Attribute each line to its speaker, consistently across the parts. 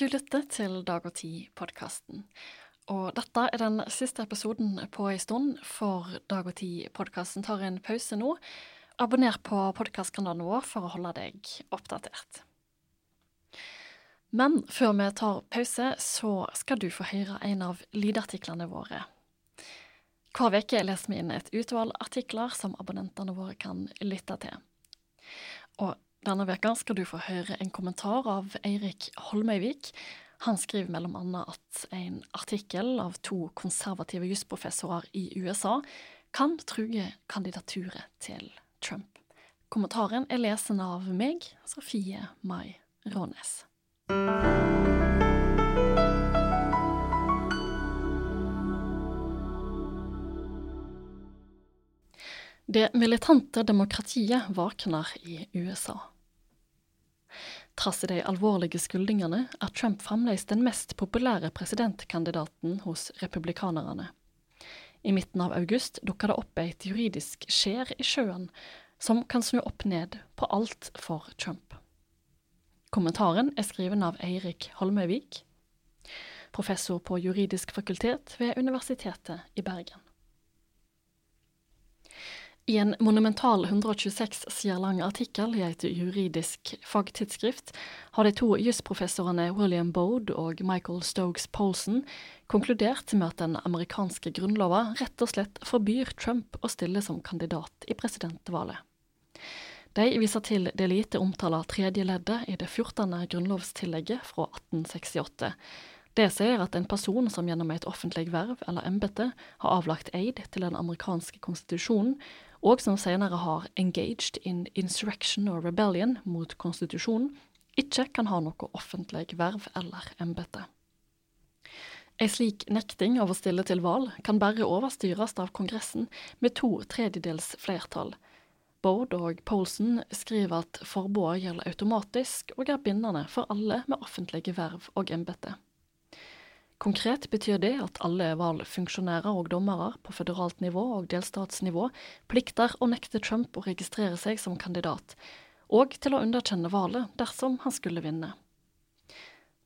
Speaker 1: Du lytter til Dag og Tid-podkasten. Og dette er den siste episoden på ei stund, for Dag og Tid-podkasten tar en pause nå. Abonner på podkastkanalen vår for å holde deg oppdatert. Men før vi tar pause, så skal du få høre en av lydartiklene våre. Hver uke leser vi inn et utvalg artikler som abonnentene våre kan lytte til. Og denne veka skal du få høre en kommentar av Eirik Holmøyvik. Han skriver annet at en artikkel av to konservative jusprofessorer i USA kan true kandidaturet til Trump. Kommentaren er lesen av meg, Sofie Mai Rånes. Det militante demokratiet våkner i USA. Trass i de alvorlige skyldningene er Trump fremdeles den mest populære presidentkandidaten hos republikanerne. I midten av august dukker det opp et juridisk skjær i sjøen som kan snu opp ned på alt for Trump. Kommentaren er skriven av Eirik Holmøyvik, professor på juridisk fakultet ved Universitetet i Bergen. I en monumental 126 sider lang artikkel i et juridisk fagtidsskrift har de to jusprofessorene William Bode og Michael Stokes Polson konkludert med at den amerikanske grunnlova rett og slett forbyr Trump å stille som kandidat i presidentvalget. De viser til det lite omtalte tredje leddet i det 14. grunnlovstillegget fra 1868. Det sier at en person som gjennom et offentlig verv eller embete har avlagt eid til den amerikanske konstitusjonen, og som senere har engaged in insurrection or rebellion mot konstitusjonen, ikke kan ha noe offentlig verv eller embete. Ei slik nekting av å stille til valg kan bare overstyres av Kongressen med to tredjedels flertall. Bode og Polson skriver at forbudet gjelder automatisk og er bindende for alle med offentlige verv og embete. Konkret betyr det at alle valgfunksjonærer og dommere på føderalt nivå og delstatsnivå plikter å nekte Trump å registrere seg som kandidat, og til å underkjenne valget dersom han skulle vinne.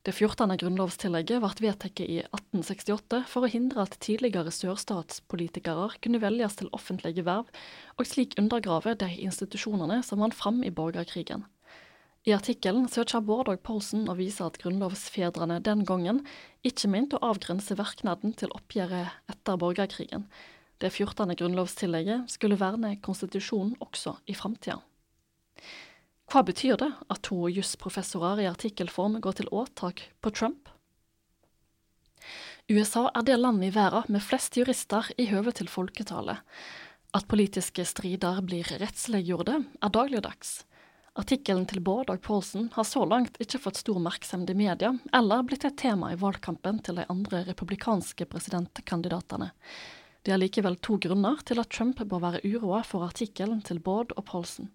Speaker 1: Det 14. grunnlovstillegget ble vedtatt i 1868 for å hindre at tidligere sørstatspolitikere kunne velges til offentlige verv, og slik undergrave de institusjonene som vant fram i borgerkrigen. I artikkelen søker Bård og Poulsen å vise at grunnlovsfedrene den gangen ikke mente å avgrense verknaden til oppgjøret etter borgerkrigen. Det 14. grunnlovstillegget skulle verne konstitusjonen også i framtida. Hva betyr det at to jusprofessorer i artikkelform går til åtak på Trump? USA er det landet i verden med flest jurister i høve til folketallet. At politiske strider blir rettsliggjorde, er dagligdags. Artikkelen til Bård og Paulsen har så langt ikke fått stor oppmerksomhet i media, eller blitt et tema i valgkampen til de andre republikanske presidentkandidatene. Det er likevel to grunner til at Trump bør være uroa for artikkelen til Bård og Paulsen.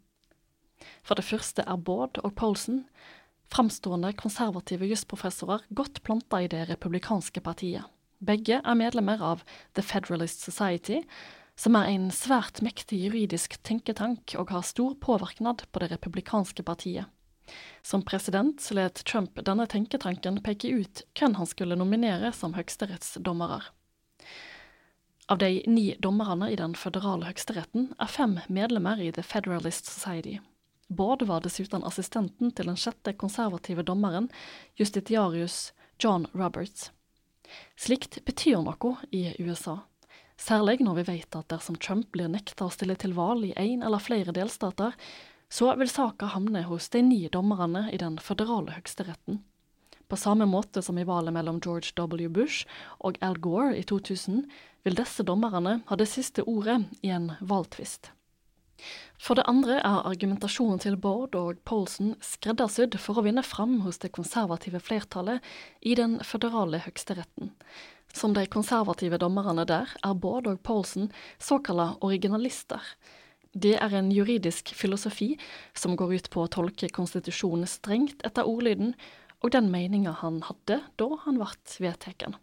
Speaker 1: For det første er Bård og Paulsen framstående konservative jusprofessorer godt planta i det republikanske partiet. Begge er medlemmer av The Federalist Society, som er en svært mektig juridisk tenketank og har stor påvirknad på det republikanske partiet. Som president let Trump denne tenketanken peke ut hvem han skulle nominere som høyesterettsdommere. Av de ni dommerne i den føderale høyesteretten er fem medlemmer i The Federalist Society. Bård var dessuten assistenten til den sjette konservative dommeren, justitiarius John Roberts. Slikt betyr noe i USA. Særlig når vi vet at dersom Trump blir nekta å stille til valg i én eller flere delstater, så vil saka havne hos de ni dommerne i den føderale høyesteretten. På samme måte som i valget mellom George W. Bush og Al Gore i 2000, vil disse dommerne ha det siste ordet i en valgtvist. For det andre er argumentasjonen til Bård og Paulsen skreddersydd for å vinne fram hos det konservative flertallet i den føderale høyesteretten. Som de konservative dommerne der er Bård og Paulsen såkalla originalister. Det er en juridisk filosofi som går ut på å tolke konstitusjonen strengt etter ordlyden og den meninga han hadde da han ble vedtatt.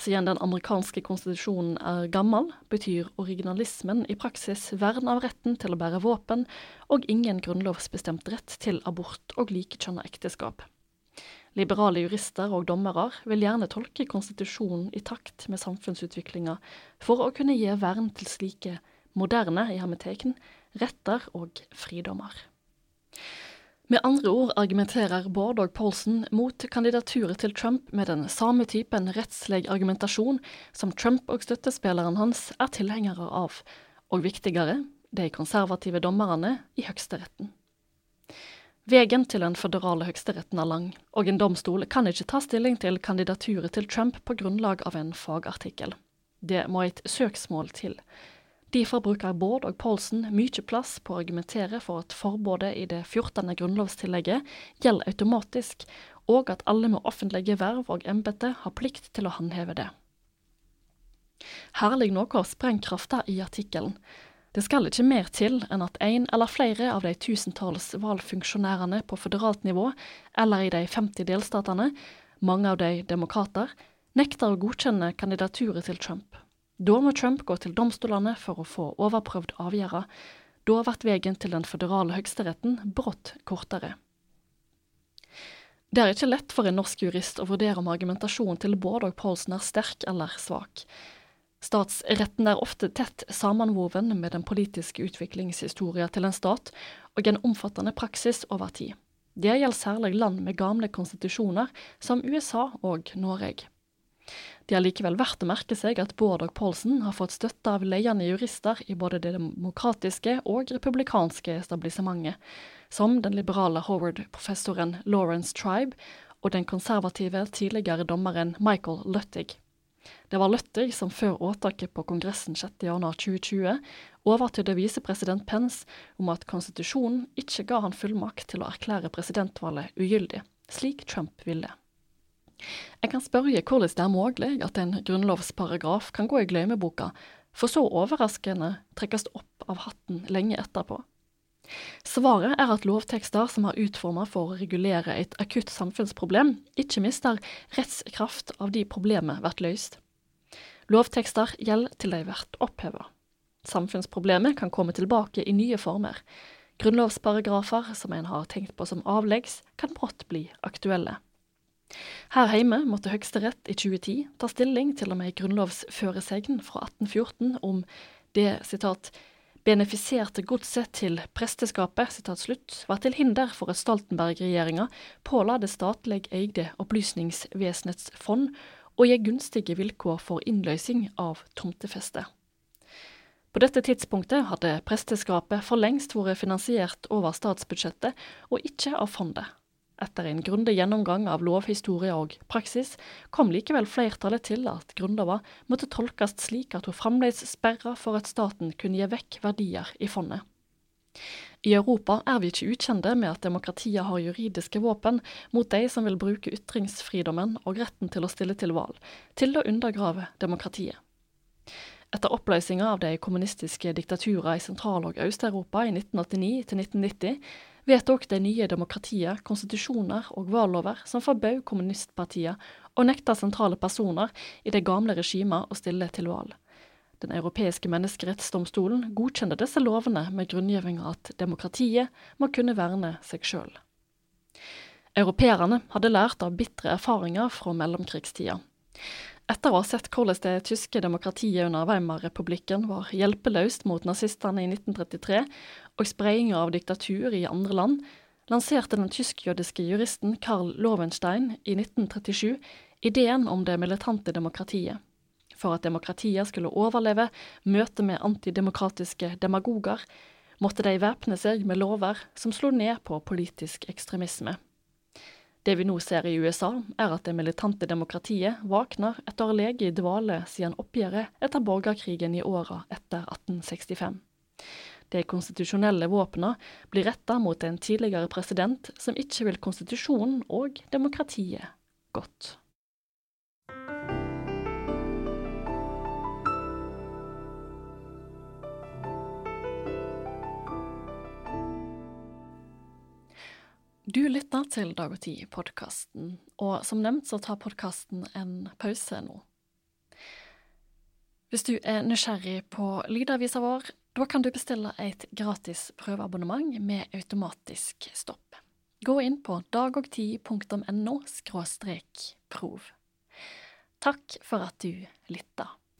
Speaker 1: Siden den amerikanske konstitusjonen er gammel, betyr originalismen i praksis vern av retten til å bære våpen og ingen grunnlovsbestemt rett til abort og likekjønna ekteskap. Liberale jurister og dommere vil gjerne tolke konstitusjonen i takt med samfunnsutviklinga for å kunne gi vern til slike moderne i hermeteken, retter og fridommer. Med andre ord argumenterer Bård og Paulsen mot kandidaturet til Trump med den samme typen rettslig argumentasjon som Trump og støttespilleren hans er tilhengere av, og viktigere, de konservative dommerne i Høyesteretten. Veien til den føderale høyesteretten er lang, og en domstol kan ikke ta stilling til kandidaturet til Trump på grunnlag av en fagartikkel. Det må et søksmål til. Derfor bruker Bård og Paulsen mye plass på å argumentere for at forbudet i det 14. grunnlovstillegget gjelder automatisk, og at alle med offentlige verv og embete har plikt til å håndheve det. Her ligger noe av sprengkrafta i artikkelen. Det skal ikke mer til enn at en eller flere av de tusentalls valgfunksjonærene på føderalt nivå, eller i de 50 delstatene, mange av de demokrater, nekter å godkjenne kandidaturet til Trump. Da må Trump gå til domstolene for å få overprøvd avgjørelsen. Da blir veien til den føderale høyesteretten brått kortere. Det er ikke lett for en norsk jurist å vurdere om argumentasjonen til Bård og Paulsen er sterk eller svak. Statsretten er ofte tett sammenwoven med den politiske utviklingshistoria til en stat, og en omfattende praksis over tid. Det gjelder særlig land med gamle konstitusjoner, som USA og Norge. Det er likevel verdt å merke seg at Bård og Paulsen har fått støtte av ledende jurister i både det demokratiske og republikanske establissementet, som den liberale Howard-professoren Lawrence Tribe og den konservative tidligere dommeren Michael Luttig. Det var Løttig som før åtaket på Kongressen 6.1.2020 overtydde visepresident Pence om at konstitusjonen ikke ga han fullmakt til å erklære presidentvalget ugyldig, slik Trump ville. Jeg kan spørre hvordan det er mulig at en grunnlovsparagraf kan gå i glemmeboka, for så overraskende trekkes opp av hatten lenge etterpå. Svaret er at lovtekster som er utformet for å regulere et akutt samfunnsproblem, ikke mister rettskraft av de problemet blir løst. Lovtekster gjelder til de blir opphevet. Samfunnsproblemet kan komme tilbake i nye former. Grunnlovsparagrafer som en har tenkt på som avleggs, kan brått bli aktuelle. Her hjemme måtte Høyesterett i 2010 ta stilling til med ei grunnlovsføresegn fra 1814 om det citat, benefiserte godset til presteskapet var til hinder for at Stoltenberg-regjeringa påla det statlig eide Opplysningsvesenets fond å gi gunstige vilkår for innløsing av tomtefeste. På dette tidspunktet hadde presteskapet for lengst vært finansiert over statsbudsjettet og ikke av fondet. Etter en grundig gjennomgang av lovhistorie og praksis, kom likevel flertallet til at Grunnlova måtte tolkes slik at hun fremdeles sperra for at staten kunne gi vekk verdier i fondet. I Europa er vi ikke ukjente med at demokratiet har juridiske våpen mot de som vil bruke ytringsfridommen og retten til å stille til valg, til å undergrave demokratiet. Etter oppløsninga av de kommunistiske diktaturene i Sentral- og Øst-Europa i 1989 til 1990 vedtok det nye demokratiet konstitusjoner og valglover som forbød kommunistpartiet og nekta sentrale personer i det gamle regimet å stille til valg. Den europeiske menneskerettsdomstolen godkjente disse lovene med grunngivinga at demokratiet må kunne verne seg sjøl. Europeerne hadde lært av bitre erfaringer fra mellomkrigstida. Etter å ha sett hvordan det tyske demokratiet under Weimar-republikken var hjelpeløst mot nazistene i 1933, og spredninga av diktatur i andre land, lanserte den tysk-jødiske juristen Karl Lovenstein i 1937 ideen om det militante demokratiet. For at demokratiet skulle overleve møtet med antidemokratiske demagoger, måtte de væpne seg med lover som slo ned på politisk ekstremisme. Det vi nå ser i USA, er at det militante demokratiet våkner etter å ha ligget i dvale siden oppgjøret etter borgerkrigen i åra etter 1865. De konstitusjonelle våpnene blir retta mot en tidligere president som ikke vil konstitusjonen og demokratiet godt. Du lytter til Dag og Tid-podkasten, og som nevnt så tar podkasten en pause nå. Hvis du er nysgjerrig på lydavisa vår, da kan du bestille et gratis prøveabonnement med automatisk stopp. gå inn på dagogtid.no prov. Takk for at du lytta.